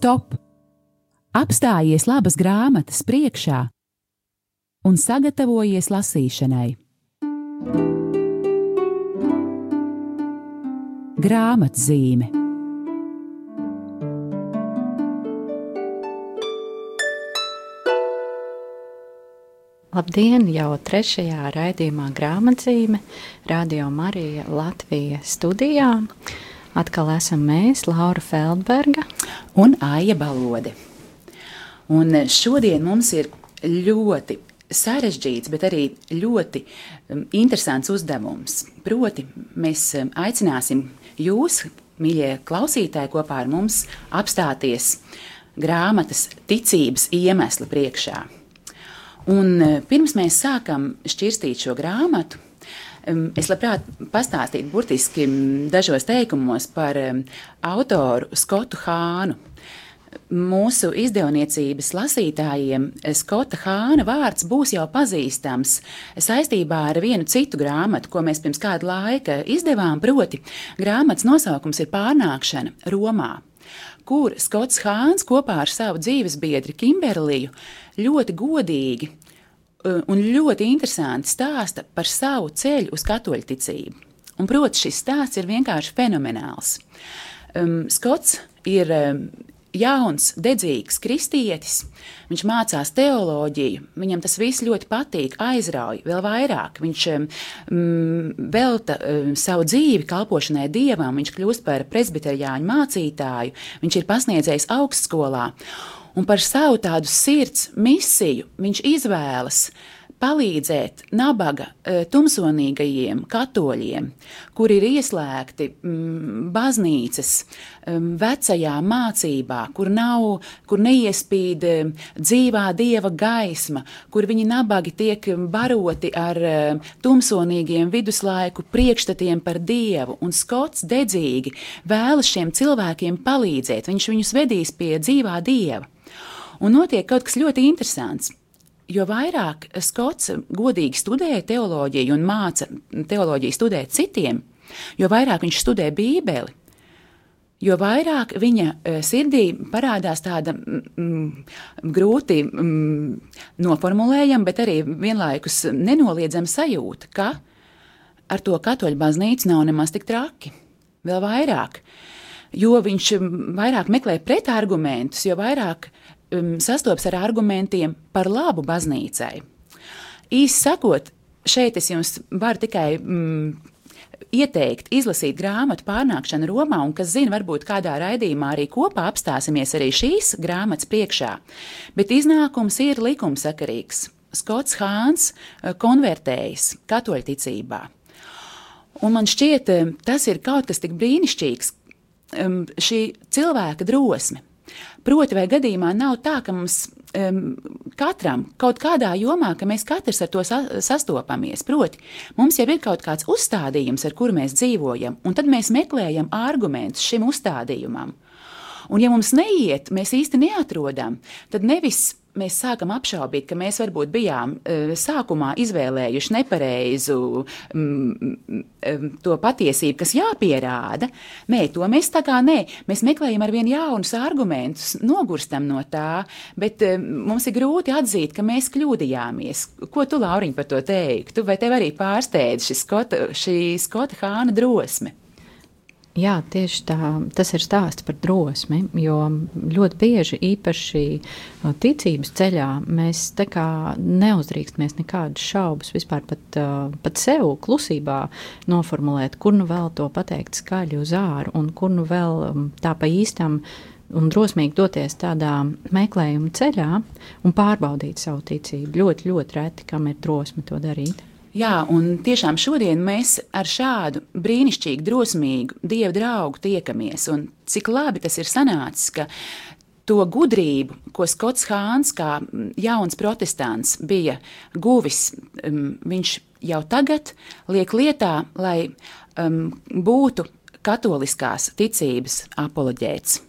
Stop! Apstājies labas grāmatas priekšā un sagatavojies lasīšanai. Grāmatzīme Labdien! Jau trešajā raidījumā grāmatzīme Radio Marija Latvija studijā. Atkal esam mēs, Laura Feldberga un Aija Balode. Un šodien mums ir ļoti sarežģīts, bet arī ļoti interesants uzdevums. Proti, mēs aicināsim jūs, mīļie klausītāji, kopā ar mums apstāties grāmatas ticības iemesla priekšā. Un e, pirms mēs sākam šķirstīt šo grāmatu, es labprāt pastāstītu burtiski dažos teikumos par autoru Skotu Hānu. Mūsu izdevniecības lasītājiem Skota Hāna vārds būs jau pazīstams saistībā ar vienu citu grāmatu, ko mēs pirms kāda laika izdevām. Proti, grāmatas nosaukums ir Pārnākšana Romā kur Skots Hāns kopā ar savu dzīves biedru Kimberliju ļoti godīgi un ļoti interesanti stāsta par savu ceļu uz katoļticību. Un, protams, šis stāsts ir vienkārši fenomenāls. Um, Skots ir um, jauns, dedzīgs kristietis. Viņš mācās teoloģiju, viņam tas viss ļoti patīk, aizrauja vēl vairāk. Viņš mm, velta mm, savu dzīvi kalpošanai dievam, viņš kļūst par presbiteriāņu mācītāju, viņš ir pasniedzējis augstskolā. Un par savu tādu sirds misiju viņš izvēlas palīdzēt nabaga e, tumsonīgajiem katoļiem, kuri ir ieslēgti mm, baznīcas mm, vecajā mācībā, kur nav, kur neiespīd e, dzīvā dieva gaisma, kur viņi nabagi tiek baroti ar e, tumsonīgiem viduslaiku priekšstatiem par dievu, un Skots dedzīgi vēlas šiem cilvēkiem palīdzēt, viņš viņus vedīs pie dzīvā dieva. Un notiek kaut kas ļoti interesants jo vairāk Skots godīgi studē teoloģiju un māca teoloģiju studēt citiem, jo vairāk viņš studē Bībeli, jo vairāk viņa e, sirdī parādās tāda mm, grūti mm, noformulējama, bet arī vienlaikus nenoliedzama sajūta, ka ar to katoļu baznīcu nav nemaz tik traki. Vēl vairāk, jo viņš vairāk meklē pretargumentus, jo vairāk um, sastopas ar argumentiem par labu baznīcai. Īsi sakot, šeit es jums varu tikai mm, ieteikt, izlasīt grāmatu pārnākšanu Romā, un, kas zina, varbūt kādā raidījumā arī kopā apstāsimies arī šīs grāmatas priekšā. Bet iznākums ir likumsakarīgs. Skots Hāns uh, konvertējas katoļticībā. Un man šķiet, um, tas ir kaut kas tik brīnišķīgs, um, šī cilvēka drosme. Proti, vai gadījumā nav tā, ka mums um, katram kaut kādā jomā, ka mēs katrs ar to sa sastopamies. Proti, mums jau ir kaut kāds uzstādījums, ar kuru mēs dzīvojam, un tad mēs meklējam argumentus šim uzstādījumam. Un, ja mums neiet, mēs īsti neatrodam, tad nevis mēs sākam apšaubīt, ka mēs varbūt bijām uh, sākumā izvēlējuši nepareizu um, um, to patiesību, kas jāpierāda. Nē, to mēs tā kā nē, mēs meklējam ar vien jaunus argumentus, nogurstam no tā, bet um, mums ir grūti atzīt, ka mēs kļūdījāmies. Ko tu, Lauriņ, par to teiktu? Vai tev arī pārsteidz šī Skota Hāna drosme? Jā, tieši tā, tas ir stāsts par drosmi, jo ļoti bieži, īpaši ticības ceļā, mēs tā kā neuzdrīkstamies nekādas šaubas vispār pat, pat sev klusībā noformulēt, kur nu vēl to pateikt skaļi uz āru un kur nu vēl tā pa īstam un drosmīgi doties tādā meklējuma ceļā un pārbaudīt savu ticību. Ļoti, ļoti reti, kam ir drosme to darīt. Jā, un tiešām šodien mēs ar šādu brīnišķīgu, drosmīgu dievu draugu tiekamies. Un cik labi tas ir sanācis, ka to gudrību, ko Skots Hāns, kā jauns protestants, bija guvis, um, viņš jau tagad liek lietā, lai um, būtu katoliskās ticības apoloģēts.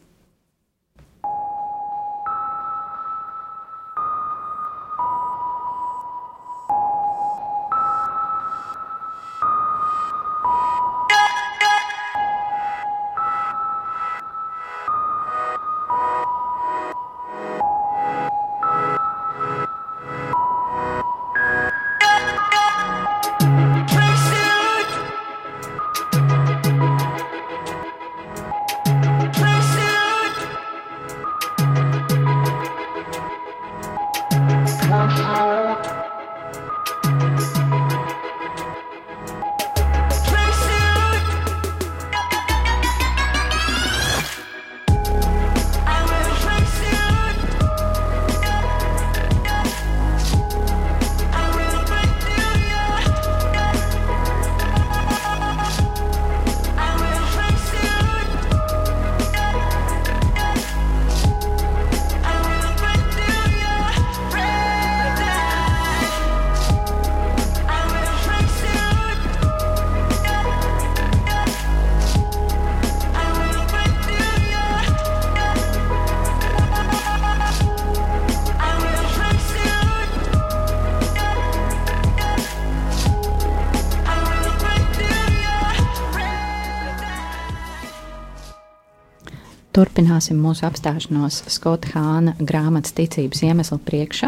Turpināsim mūsu apstāšanos Skota Hāna grāmatas ticības iemeslu priekšā.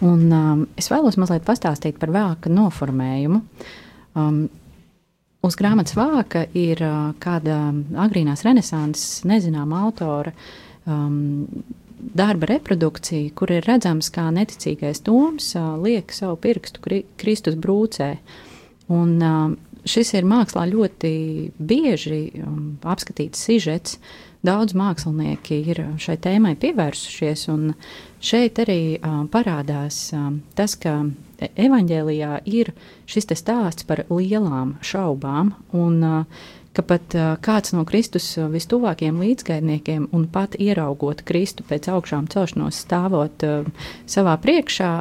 Un, um, es vēlos mazliet pastāstīt par vāka noformējumu. Um, uz grāmatas vāka ir uh, kāda agrīnās renesanses nezināma autora um, darba reprodukcija, kur ir redzams, kā neticīgais Toms uh, liek savu pirkstu kri Kristus brūcē. Un, uh, šis ir mākslā ļoti bieži um, apskatīts sižets. Daudz mākslinieki ir šai tēmai pievērsušies, un šeit arī uh, parādās uh, tas, ka evanģēlijā ir šis stāsts par lielām šaubām, un uh, ka pat uh, kāds no Kristus vistuvākajiem līdzgaidniekiem, un pat ieraugot Kristu pēc augšām celšanos, stāvot uh, savā priekšā,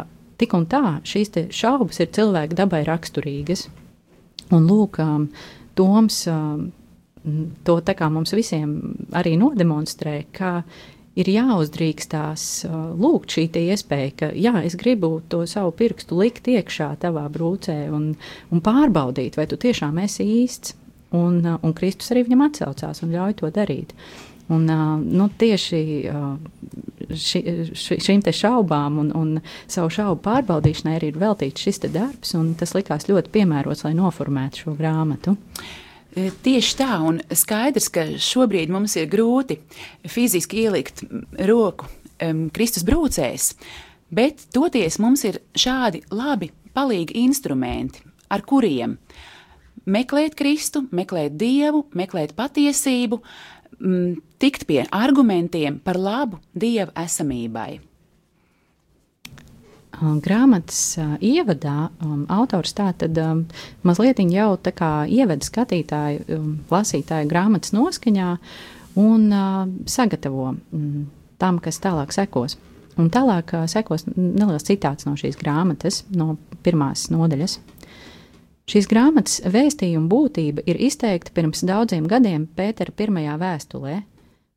tik un tā šīs šaubas ir cilvēka dabai raksturīgas. Un lūk, um, Toms um, to tā kā mums visiem arī nodemonstrē, ka ir jāuzdrīkstās uh, lūgt šī iespēja, ka jā, es gribu to savu pirkstu likt iekšā tavā brūcē un, un pārbaudīt, vai tu tiešām esi īsts. Un, uh, un Kristus arī viņam atsaucās un ļauj to darīt. Un, uh, nu, tieši ši, ši, šīm šaubām un, un savu šaubu pārbaudīšanai arī ir veltīts šis darbs, un tas likās ļoti piemērots, lai noformētu šo grāmatu. E, tieši tā, un skaidrs, ka šobrīd mums ir grūti fiziski ielikt roku um, Kristus brūcēs, bet toties mums ir šādi labi palīgi instrumenti, ar kuriem meklēt Kristu, meklēt Dievu, meklēt patiesību, m, tikt pie argumentiem par labu Dieva esamībai. Grāmatas ievadā um, autors tātad um, mazliet jau tā kā ievada skatītāju, um, lasītāju grāmatas noskaņā un uh, sagatavo um, tam, kas tālāk sekos. Un tālāk uh, sekos neliels citāts no šīs grāmatas, no pirmās nodaļas. Šīs grāmatas vēstījuma būtība ir izteikta pirms daudziem gadiem Pētera pirmajā vēstulē,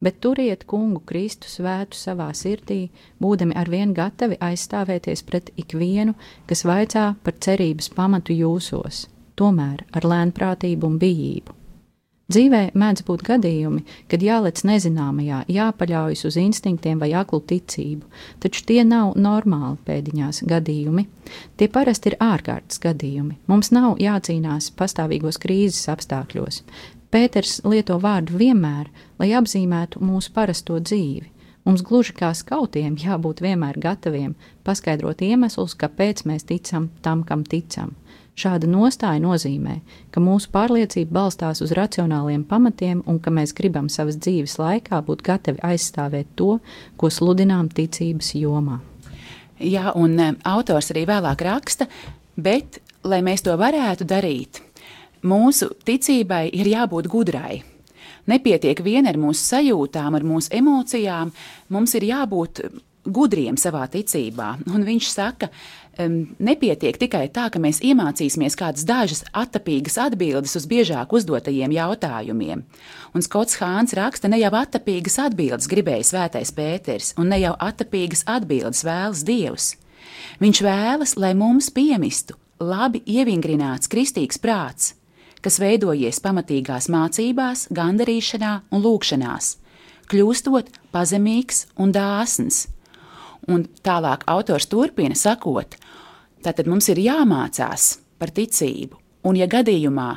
bet turiet kungu Kristu svētu savā sirdī, būdami arvien gatavi aizstāvēties pret ikvienu, kas vaicā par cerības pamatu jūsos, tomēr ar lēnprātību un bijību. Dzīvē mēdz būt gadījumi, kad jālec nezināmajā, jāpaļaujas uz instinktiem vai aklu ticību, taču tie nav normāli pēdiņās gadījumi. Tie parasti ir ārkārtas gadījumi. Mums nav jācīnās pastāvīgos krīzes apstākļos. Pēters lieto vārdu vienmēr, lai apzīmētu mūsu parasto dzīvi. Mums gluži kā skautiem jābūt vienmēr gataviem paskaidrot iemeslus, kāpēc mēs ticam tam, kam ticam. Šāda nostāja nozīmē, ka mūsu pārliecība balstās uz racionāliem pamatiem un ka mēs gribam savas dzīves laikā būt gatavi aizstāvēt to, ko sludinām ticības jomā. Jā, un um, autors arī vēlāk raksta, bet, lai mēs to varētu darīt, mūsu ticībai ir jābūt gudrai. Nepietiek vien ar mūsu sajūtām, ar mūsu emocijām, mums ir jābūt gudriem savā ticībā. Un viņš saka, um, nepietiek tikai tā, ka mēs iemācīsimies kādas dažas attapīgas atbildes uz biežāk uzdotajiem jautājumiem. Un Skots Hāns raksta, ne jau attapīgas atbildes gribēja svētais Pēters, un ne jau attapīgas atbildes vēlas Dievs. Viņš vēlas, lai mums piemistu labi ievingrināts kristīgs prāts, kas veidojies pamatīgās mācībās, gandarīšanā un lūkšanās, kļūstot pazemīgs un dāsns. Un tālāk autors turpina sakot, tātad mums ir jāmācās par ticību, Un, ja gadījumā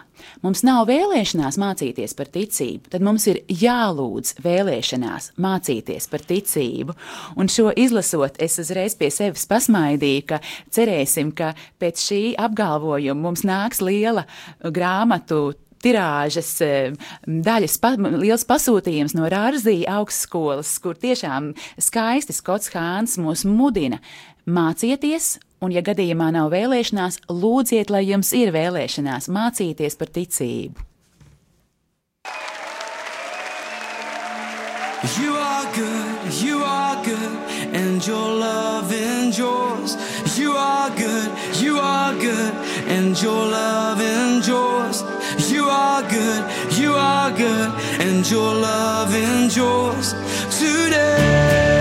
mums nav vēlēšanās mācīties par ticību, tad mums ir jālūdz vēlēšanās mācīties par ticību. Un šo izlasot, es uzreiz pie sevis pasmaidīju, ka cerēsim, ka pēc šī apgalvojuma mums nāks liela grāmatu tirāžas eh, daļas, pa, liels pasūtījums no Rārzija augstskolas, kur tiešām skaisti Skots Hāns mūs mudina mācieties Un, ja gadījumā nav vēlēšanās, lūdziet, lai jums ir vēlēšanās mācīties par ticību. You are good, you are good, and your love endures. You are good, you are good, and your love endures. You are good, you are good, and your love endures today.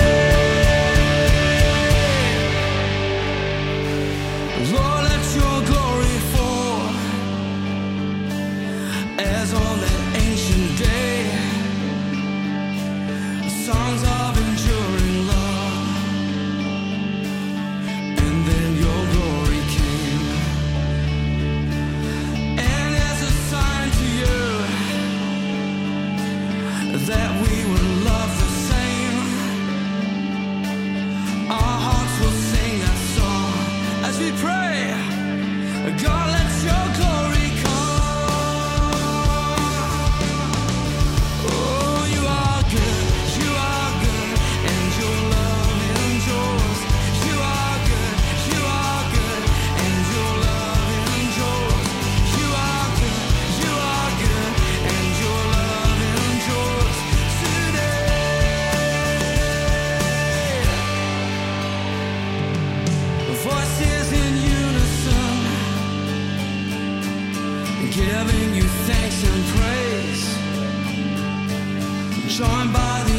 joined by the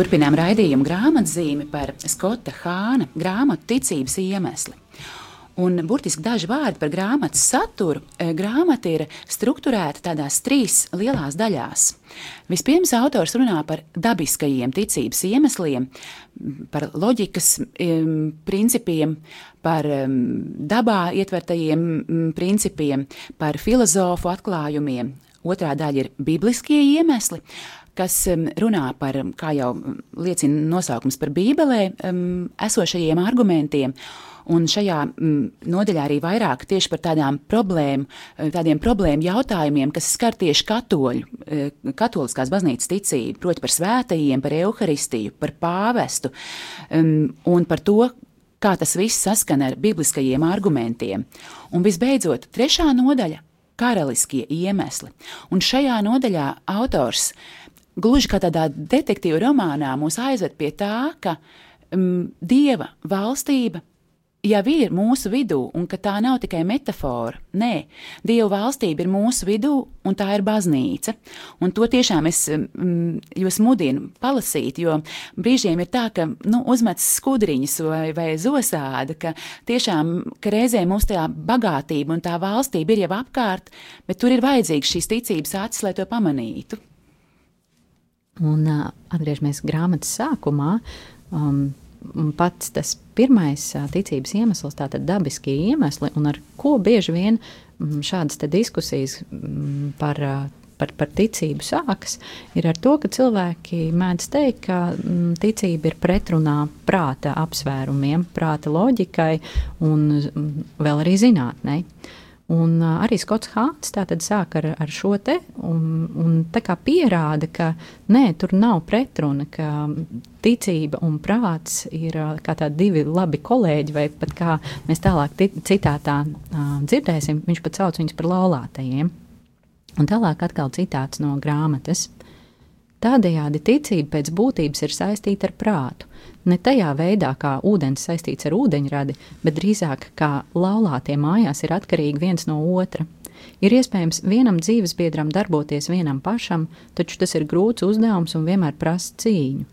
Turpinām raidījumu grāmatzīmi par Skota Hāna grāmatu ticības iemesli. Un burtiski daži vārdi par grāmatas saturu. E, grāmata ir strukturēta tādās trīs lielās daļās. Vispirms autors runā par dabiskajiem ticības iemesliem, par loģikas um, principiem, par um, dabā ietvertajiem principiem, par filozofu atklājumiem. Otrā daļa ir bibliskie iemesli, kas runā par, kā jau liecina nosaukums par Bībelē, esošajiem argumentiem. Un šajā nodaļā arī vairāk tieši par tādām problēmu, tādiem problēmu jautājumiem, kas skar tieši katoļu, e, katoliskās baznīcas ticību, proti par svētajiem, par evaharistiju, par pāvestu un par to, kā tas viss saskana ar bibliskajiem argumentiem. Un visbeidzot, trešā nodaļa - karaliskie iemesli. Un šajā nodaļā autors gluži kā tādā detektīva romānā mūs aizved pie tā, ka um, dieva valstība jau ir mūsu vidū, un ka tā nav tikai metāfora. Nē, Dieva valstība ir mūsu vidū, un tā ir baznīca. Un to tiešām es mm, jūs mudinu palasīt, jo brīžiem ir tā, ka nu, uzmetas skudriņas vai, vai zosāda, ka tiešām ka reizē mums tā bagātība un tā valstība ir jau apkārt, bet tur ir vajadzīgs šīs ticības acis, lai to pamanītu. Un uh, atgriežamies grāmatas sākumā. Um, pats tas pirmais uh, ticības iemesls, tātad dabiskie iemesli, un ar ko bieži vien um, šādas diskusijas um, par, uh, par, par ticību sākas, ir ar to, ka cilvēki mēdz teikt, ka um, ticība ir pretrunā prāta apsvērumiem, prāta loģikai un um, vēl arī zinātnei. Un arī Skots Hāns sāk ar, ar šo te un, un pierāda, ka nē, tur nav pretruna, ka ticība un prāts ir divi labi kolēģi, vai pat kā mēs tālāk citātā uh, dzirdēsim, viņš pat sauc viņus par laulātajiem. Un tālāk atkal citāts no grāmatas. Tādējādi ticība pēc būtības ir saistīta ar prātu. Ne tajā veidā, kā ūdens saistīts ar ūdeņradi, bet drīzāk kā laulātie mājās ir atkarīgi viens no otra. Ir iespējams vienam dzīvesbiedram darboties vienam pašam, taču tas ir grūts uzdevums un vienmēr prasa cīņu.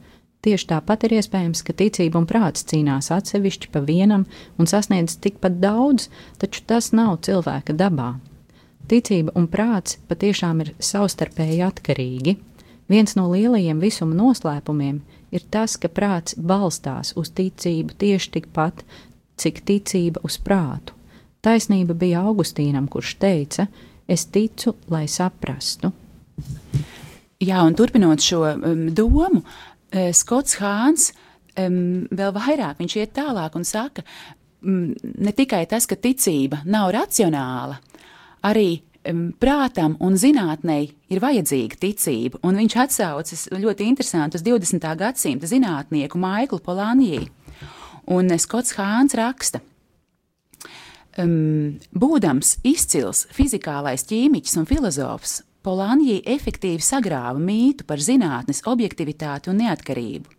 Tieši tāpat ir iespējams, ka ticība un prāts cīnās atsevišķi pa vienam un sasniedz tikpat daudz, taču tas nav cilvēka dabā. Ticība un prāts patiešām ir savstarpēji atkarīgi. Viens no lielajiem visuma noslēpumiem ir tas, ka prāts balstās uz ticību tieši tikpat, cik ticība uz prātu. Taisnība bija Augustīnam, kurš teica: Es ticu, lai saprastu. Jā, un turpinot šo um, domu, uh, Skots Hāns um, vēl vairāk viņš iet tālāk un saka, um, ne tikai tas, ka ticība nav racionāla, arī prātam un zinātnei ir vajadzīga ticība, un viņš atsaucas ļoti interesanti uz 20. gadsimta zinātnieku Maiklu Polanjī. Un Skots Hāns raksta, um, būdams izcils fizikālais ķīmiķis un filozofs, Polanjī efektīvi sagrāva mītu par zinātnes objektivitāti un neatkarību.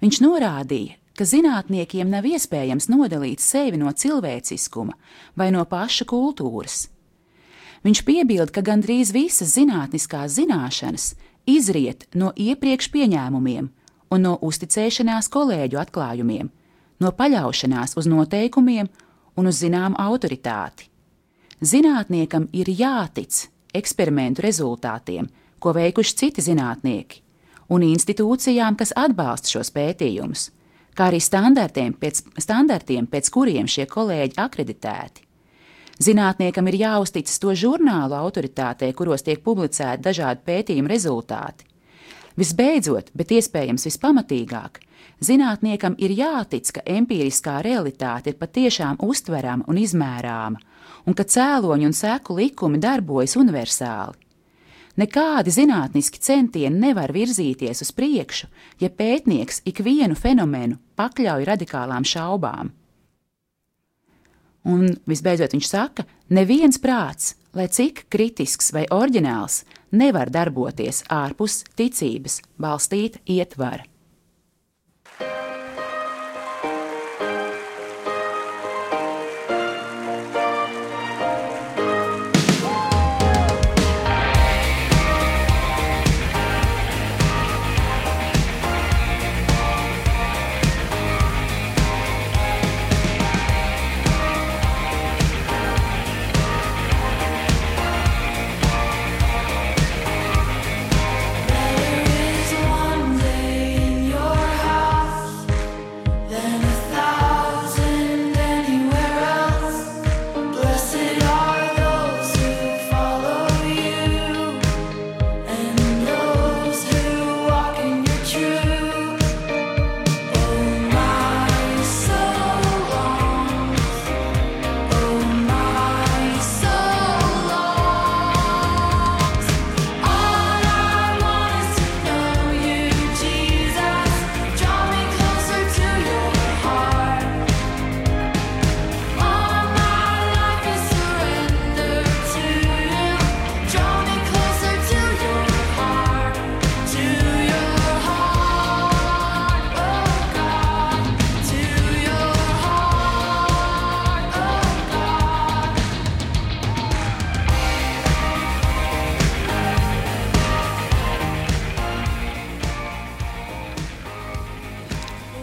Viņš norādīja, ka zinātniekiem nav iespējams nodalīt sevi no cilvēciskuma vai no paša kultūras – Viņš piebilda, ka gandrīz visas zinātniskās zināšanas, izriet no iepriekš pieņēmumiem un no uzticēšanās kolēģu atklājumiem, no paļaušanās uz noteikumiem un uz zināmu autoritāti. Zinātniekam ir jātic eksperimentu rezultātiem, ko veikuši citi zinātnieki, un institūcijām, kas atbalsta šos pētījumus, kā arī standartiem, pēc, standartiem, pēc kuriem šie kolēģi akreditēti. Zinātniekam ir jāuzticas to žurnālu autoritātei, kuros tiek publicēti dažādi pētījumu rezultāti. Visbeidzot, bet iespējams vispamatīgāk, zinātniekam ir jātic, ka empiriskā realitāte ir patiešām uztverama un izmērāma, un ka cēloņu un seku likumi darbojas universāli. Nekādi zinātniski centieni nevar virzīties uz priekšu, ja pētnieks ikvienu fenomenu pakļauj radikālām šaubām. Un visbeidzot viņš saka, neviens prāts, lai cik kritisks vai oriģināls, nevar darboties ārpus ticības balstīta ietvara.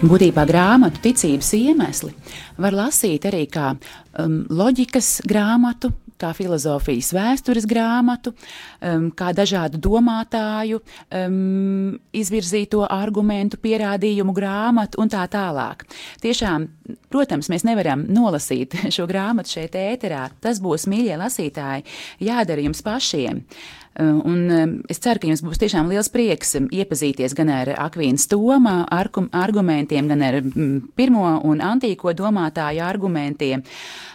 Būtībā grāmatu ticības iemesli var lasīt arī kā um, loģikas grāmatu, kā filozofijas vēstures grāmatu, um, kā dažādu domātāju um, izvirzīto argumentu, pierādījumu grāmatu un tā tālāk. Tiešām, protams, mēs nevaram nolasīt šo grāmatu šeit ēterā. Tas būs, mīļie lasītāji, jādara jums pašiem. Uh, un um, es ceru, ka jums būs tiešām liels prieks um, iepazīties gan ar Akvīnas Toma argumentiem, gan ar mm, pirmo un antīko domātāju argumentiem.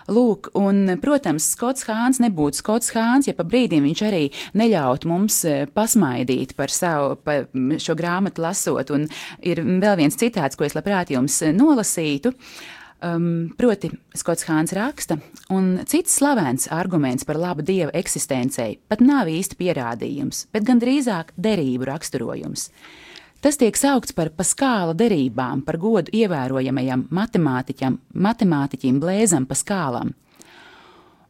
Lūk, un, protams, Skots Hāns nebūtu Skots Hāns, ja pa brīdim viņš arī neļautu mums uh, pasmaidīt par savu par šo grāmatu lasot. Un ir vēl viens citāts, ko es labprāt jums nolasītu. Uh, Um, proti, Skots Hāns raksta, un cits slavens arguments par labu dieva eksistencei pat nav īsti pierādījums, bet gan drīzāk derību raksturojums. Tas tiek saukts par paskāla derībām, par godu ievērojamajam matemātiķam, matemātiķim Blēzam Paskālam.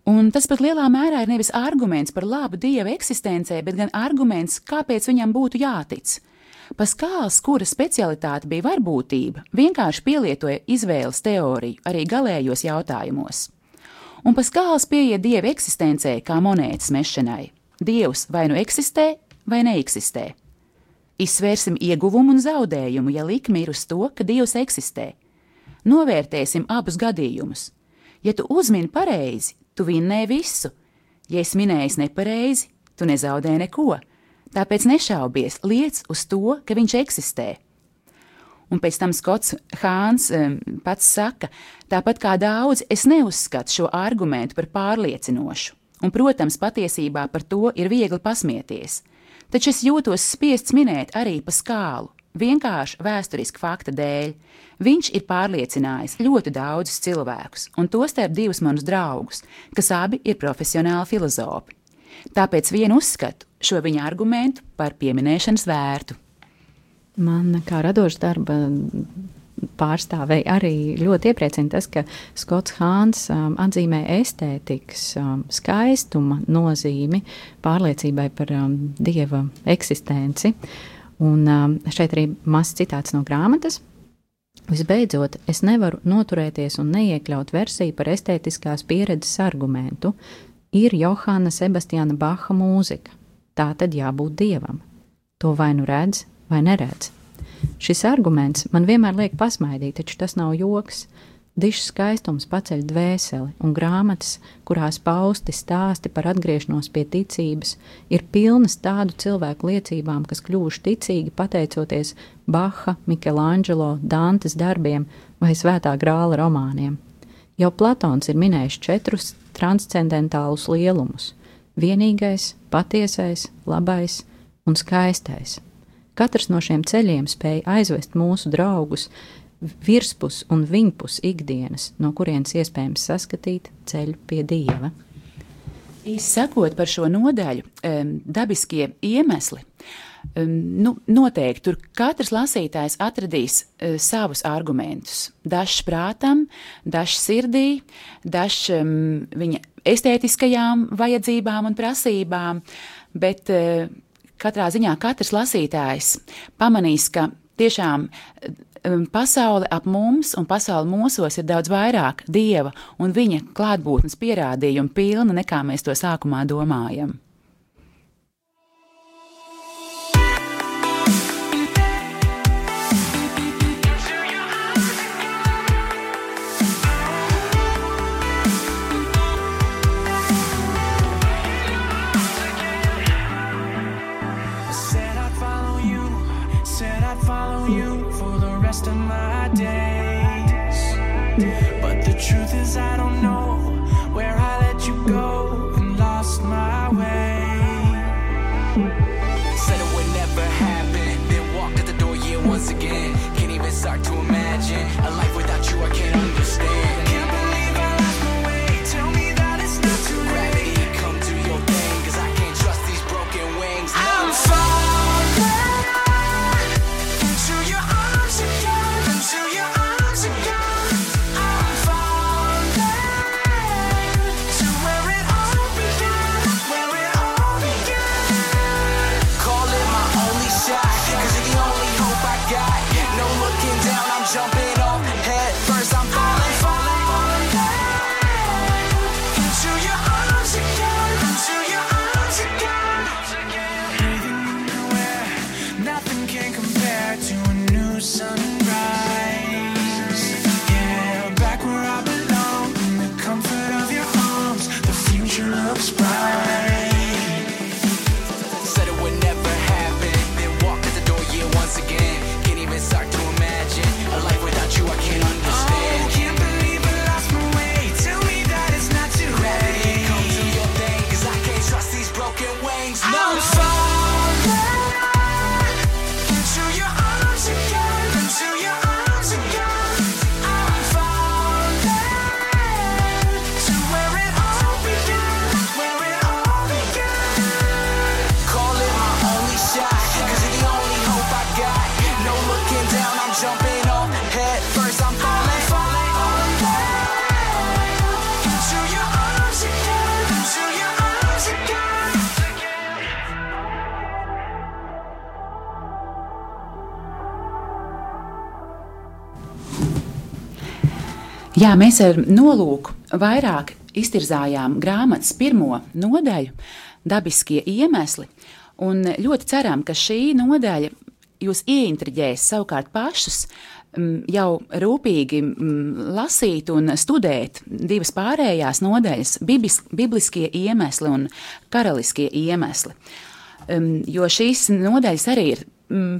Un tas pat lielā mērā ir nevis arguments par labu dieva eksistencei, bet gan arguments, kāpēc viņam būtu jātic. Paskāls, kura specialitāte bija varbūtība, vienkārši pielietoja izvēles teoriju arī galējos jautājumos. Un Paskāls pieiet dieva eksistencē kā monētas mešanai. Dievs vai nu eksistē, vai neeksistē. Izsvērsim ieguvumu un zaudējumu, ja likme ir uz to, ka Dievs eksistē. Novērtēsim abus gadījumus. Ja tu uzmini pareizi, tu vinnē visu. Ja es minēju nepareizi, tu nezaudē neko. Tāpēc nešaubies, liec uz to, ka viņš eksistē. Un pēc tam Skots Hāns um, pats saka, tāpat kā daudz, es neuzskatu šo argumentu par pārliecinošu. Un, protams, patiesībā par to ir viegli pasmieties. Taču es jūtos spiests minēt arī pa skālu, vienkārši vēsturiski fakta dēļ. Viņš ir pārliecinājis ļoti daudzus cilvēkus, un tostarp divus manus draugus, kas abi ir profesionāli filozofi. Tāpēc vienu uzskatu šo viņa argumentu par pieminēšanas vērtu. Man kā radoša darba pārstāvēji arī ļoti iepriecina tas, ka Skots Hāns um, atzīmē estētikas um, skaistuma nozīmi pārliecībai par um, dieva eksistenci. Un um, šeit arī mazs citāts no grāmatas. Visbeidzot, es nevaru noturēties un neiekļaut versiju par estētiskās pieredzes argumentu. Ir Johana Sebastiāna Baha mūzika. Tā tad jābūt dievam. To vai nu redz, vai neredz. Šis arguments man vienmēr liek pasmaidīt, taču tas nav joks. Dišs skaistums paceļ dvēseli, un grāmatas, kurās pausti stāsti par atgriešanos pie ticības, ir pilnas tādu cilvēku liecībām, kas kļuvuši ticīgi pateicoties Baha, Michelangelo, Dantes darbiem vai Svētā grāla romāniem. Jau Platons ir minējis četrus transcendentālus lielumus - vienīgais, patiesais, labais un skaistais. Katrs no šiem ceļiem spēja aizvest mūsu draugus virspus un viņpus ikdienas, no kurienes iespējams saskatīt ceļu pie dieva. Izsakot par šo nodaļu, dabiskie iemesli. Nu, noteikti tur katrs lasītājs atradīs uh, savus argumentus. Dažs prātam, dažs sirdī, dažs um, viņa estētiskajām vajadzībām un prasībām, bet uh, katrā ziņā katrs lasītājs pamanīs, ka tiešām um, pasaule ap mums un pasaule mūsos ir daudz vairāk dieva un viņa klātbūtnes pierādījumu pilna nekā mēs to sākumā domājam. Jā, mēs ar nolūku vairāk iztirzājām grāmatas pirmo nodaļu, dabiskie iemesli, un ļoti ceram, ka šī nodaļa jūs ieintriģēs savukārt pašus mm, jau rūpīgi mm, lasīt un studēt divas pārējās nodaļas - biblis, bibliskie iemesli un karaliskie iemesli. Mm, jo šīs nodaļas arī ir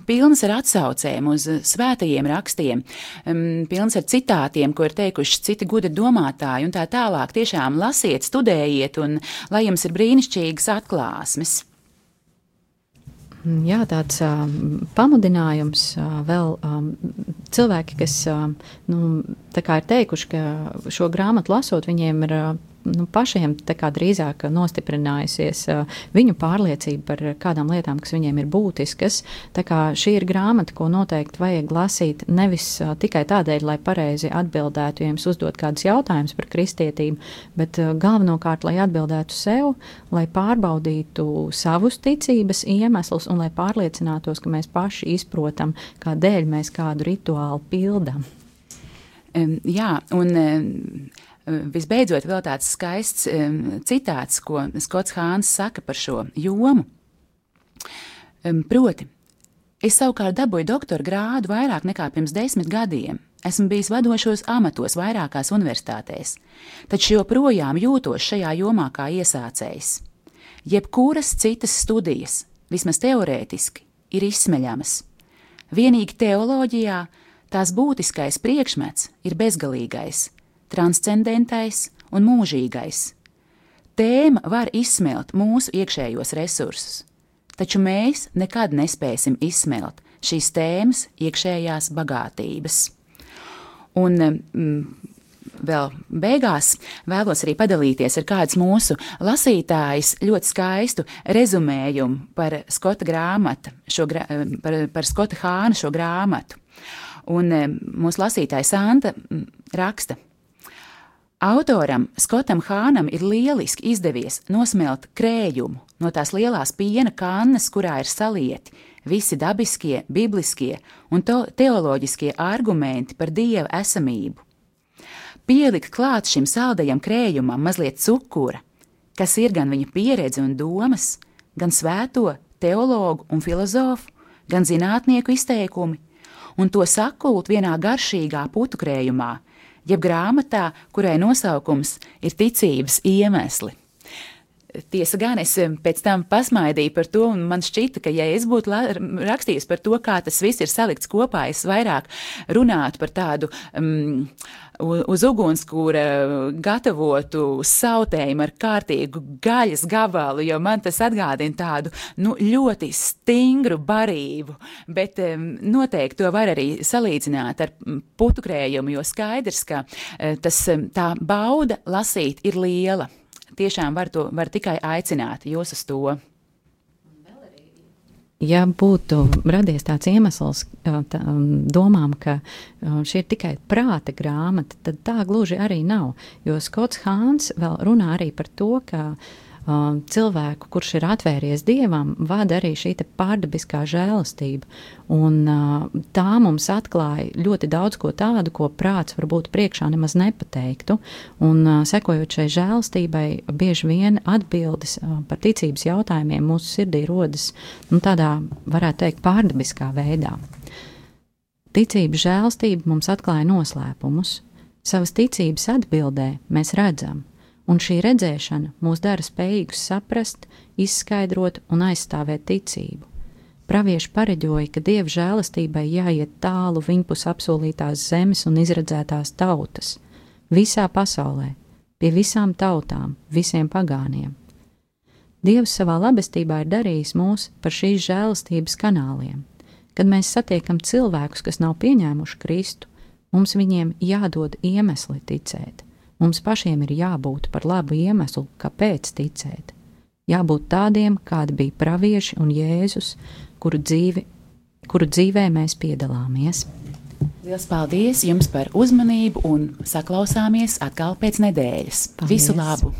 pilnas ar atsaucēm uz svētajiem rakstiem, mm, pilnas ar citātiem, ko ir teikuši citi gudri domātāji un tā tālāk. Tiešām lasiet, studējiet, un lai jums ir brīnišķīgas atklāsmes. Mm, jā, tāds uh, pamudinājums uh, vēl um, cilvēki, kas uh, nu, ir teikuši, ka šo grāmatu lasot, viņiem ir uh, nu, pašiem drīzāk nostiprinājusies viņu pārliecība par kādām lietām, kas viņiem ir būtiskas. Šī ir grāmata, ko noteikti vajag lasīt nevis tikai tādēļ, lai pareizi atbildētu, ja jums uzdot kādus jautājumus par kristietību, bet galvenokārt, lai atbildētu sev, lai pārbaudītu savus ticības iemeslus un lai pārliecinātos, ka mēs paši izprotam, kādēļ mēs kādu rituālu pildām. Um, jā, un um, visbeidzot, vēl tāds skaists um, citāts, ko Skots Hāns saka par šo jomu. Um, proti, es savukārt dabūju doktora grādu vairāk nekā pirms desmit gadiem. Esmu bijis vadošos amatos vairākās universitātēs, taču joprojām jūtos šajā jomā kā iesācējs. Jebkuras citas studijas, vismaz teorētiski, ir izsmeļamas. Vienīgi teoloģijā tās būtiskais priekšmets ir bezgalīgais, transcendentais un mūžīgais. Tēma var izsmelt mūsu iekšējos resursus, taču mēs nekad nespēsim izsmelt šīs tēmas iekšējās bagātības. Un mm, vēl beigās vēlos arī padalīties ar kāds mūsu lasītājs ļoti skaistu rezumējumu par Skota grāmatu, šo, par, par Skota Hāna šo grāmatu. Un mūsu lasītājs Santa raksta. Autoram Skotam Hānam ir lieliski izdevies nosmelt krējumu no tās lielās piena kannas, kurā ir salieti visi dabiskie, bibliskie un teoloģiskie argumenti par dieva esamību. Pielikt klāt šim saldajam krējumam mazliet cukura, kas ir gan viņa pieredze un domas, gan svēto, teologu un filozofu, gan zinātnieku izteikumi, un to sakult vienā garšīgā putu krējumā, jeb grāmatā, kurai nosaukums ir ticības iemesli. Tiesa gan es pēc tam pasmaidīju par to, un man šķita, ka, ja es būtu rakstījis par to, kā tas viss ir salikts kopā, es vairāk runātu par tādu um, uz ugunskura gatavotu sautējumu ar kārtīgu gaļas gabalu, jo man tas atgādina tādu nu, ļoti stingru barību, bet um, noteikti to var arī salīdzināt ar putukrējumu, jo skaidrs, ka uh, tas, tā bauda lasīt ir liela tiešām var, to, var tikai aicināt jūs uz to. Ja būtu radies tāds iemesls tā, domām, ka šī ir tikai prāta grāmata, tad tā gluži arī nav. Jo Skots Hāns vēl runā arī par to, ka uh, cilvēku, kurš ir atvēries dievam, vada arī šī pārdabiskā žēlastība. Un, tā mums atklāja ļoti daudz ko tādu, ko prāts varbūt priekšā nemaz nepateiktu. Un, sekojot šai žēlastībai, bieži vien atbildes par ticības jautājumiem mūsu sirdī rodas nu, tādā, varētu teikt, pārdabiskā veidā. Ticības žēlastība mums atklāja noslēpumus. Savas ticības atbildē mēs redzam, un šī redzēšana mūs dara spējīgus saprast, izskaidrot un aizstāvēt ticību. Pravieši pareģoja, ka dieva žēlastībai jāiet tālu viņpus apsolītās zemes un izredzētās tautas, visā pasaulē, pie visām tautām, visiem pagāniem. Dievs savā labestībā ir darījis mūs par šīs žēlastības kanāliem. Kad mēs satiekam cilvēkus, kas nav pieņēmuši Kristu, mums viņiem jādod iemesli ticēt. Mums pašiem ir jābūt par labu iemeslu, kāpēc ticēt. Jābūt tādiem, kādi bija pravieši un Jēzus, kuru, dzīvi, kuru dzīvē mēs piedalāmies. Lielas paldies jums par uzmanību un saklausāmies atkal pēc nedēļas. Paldies. Visu labu!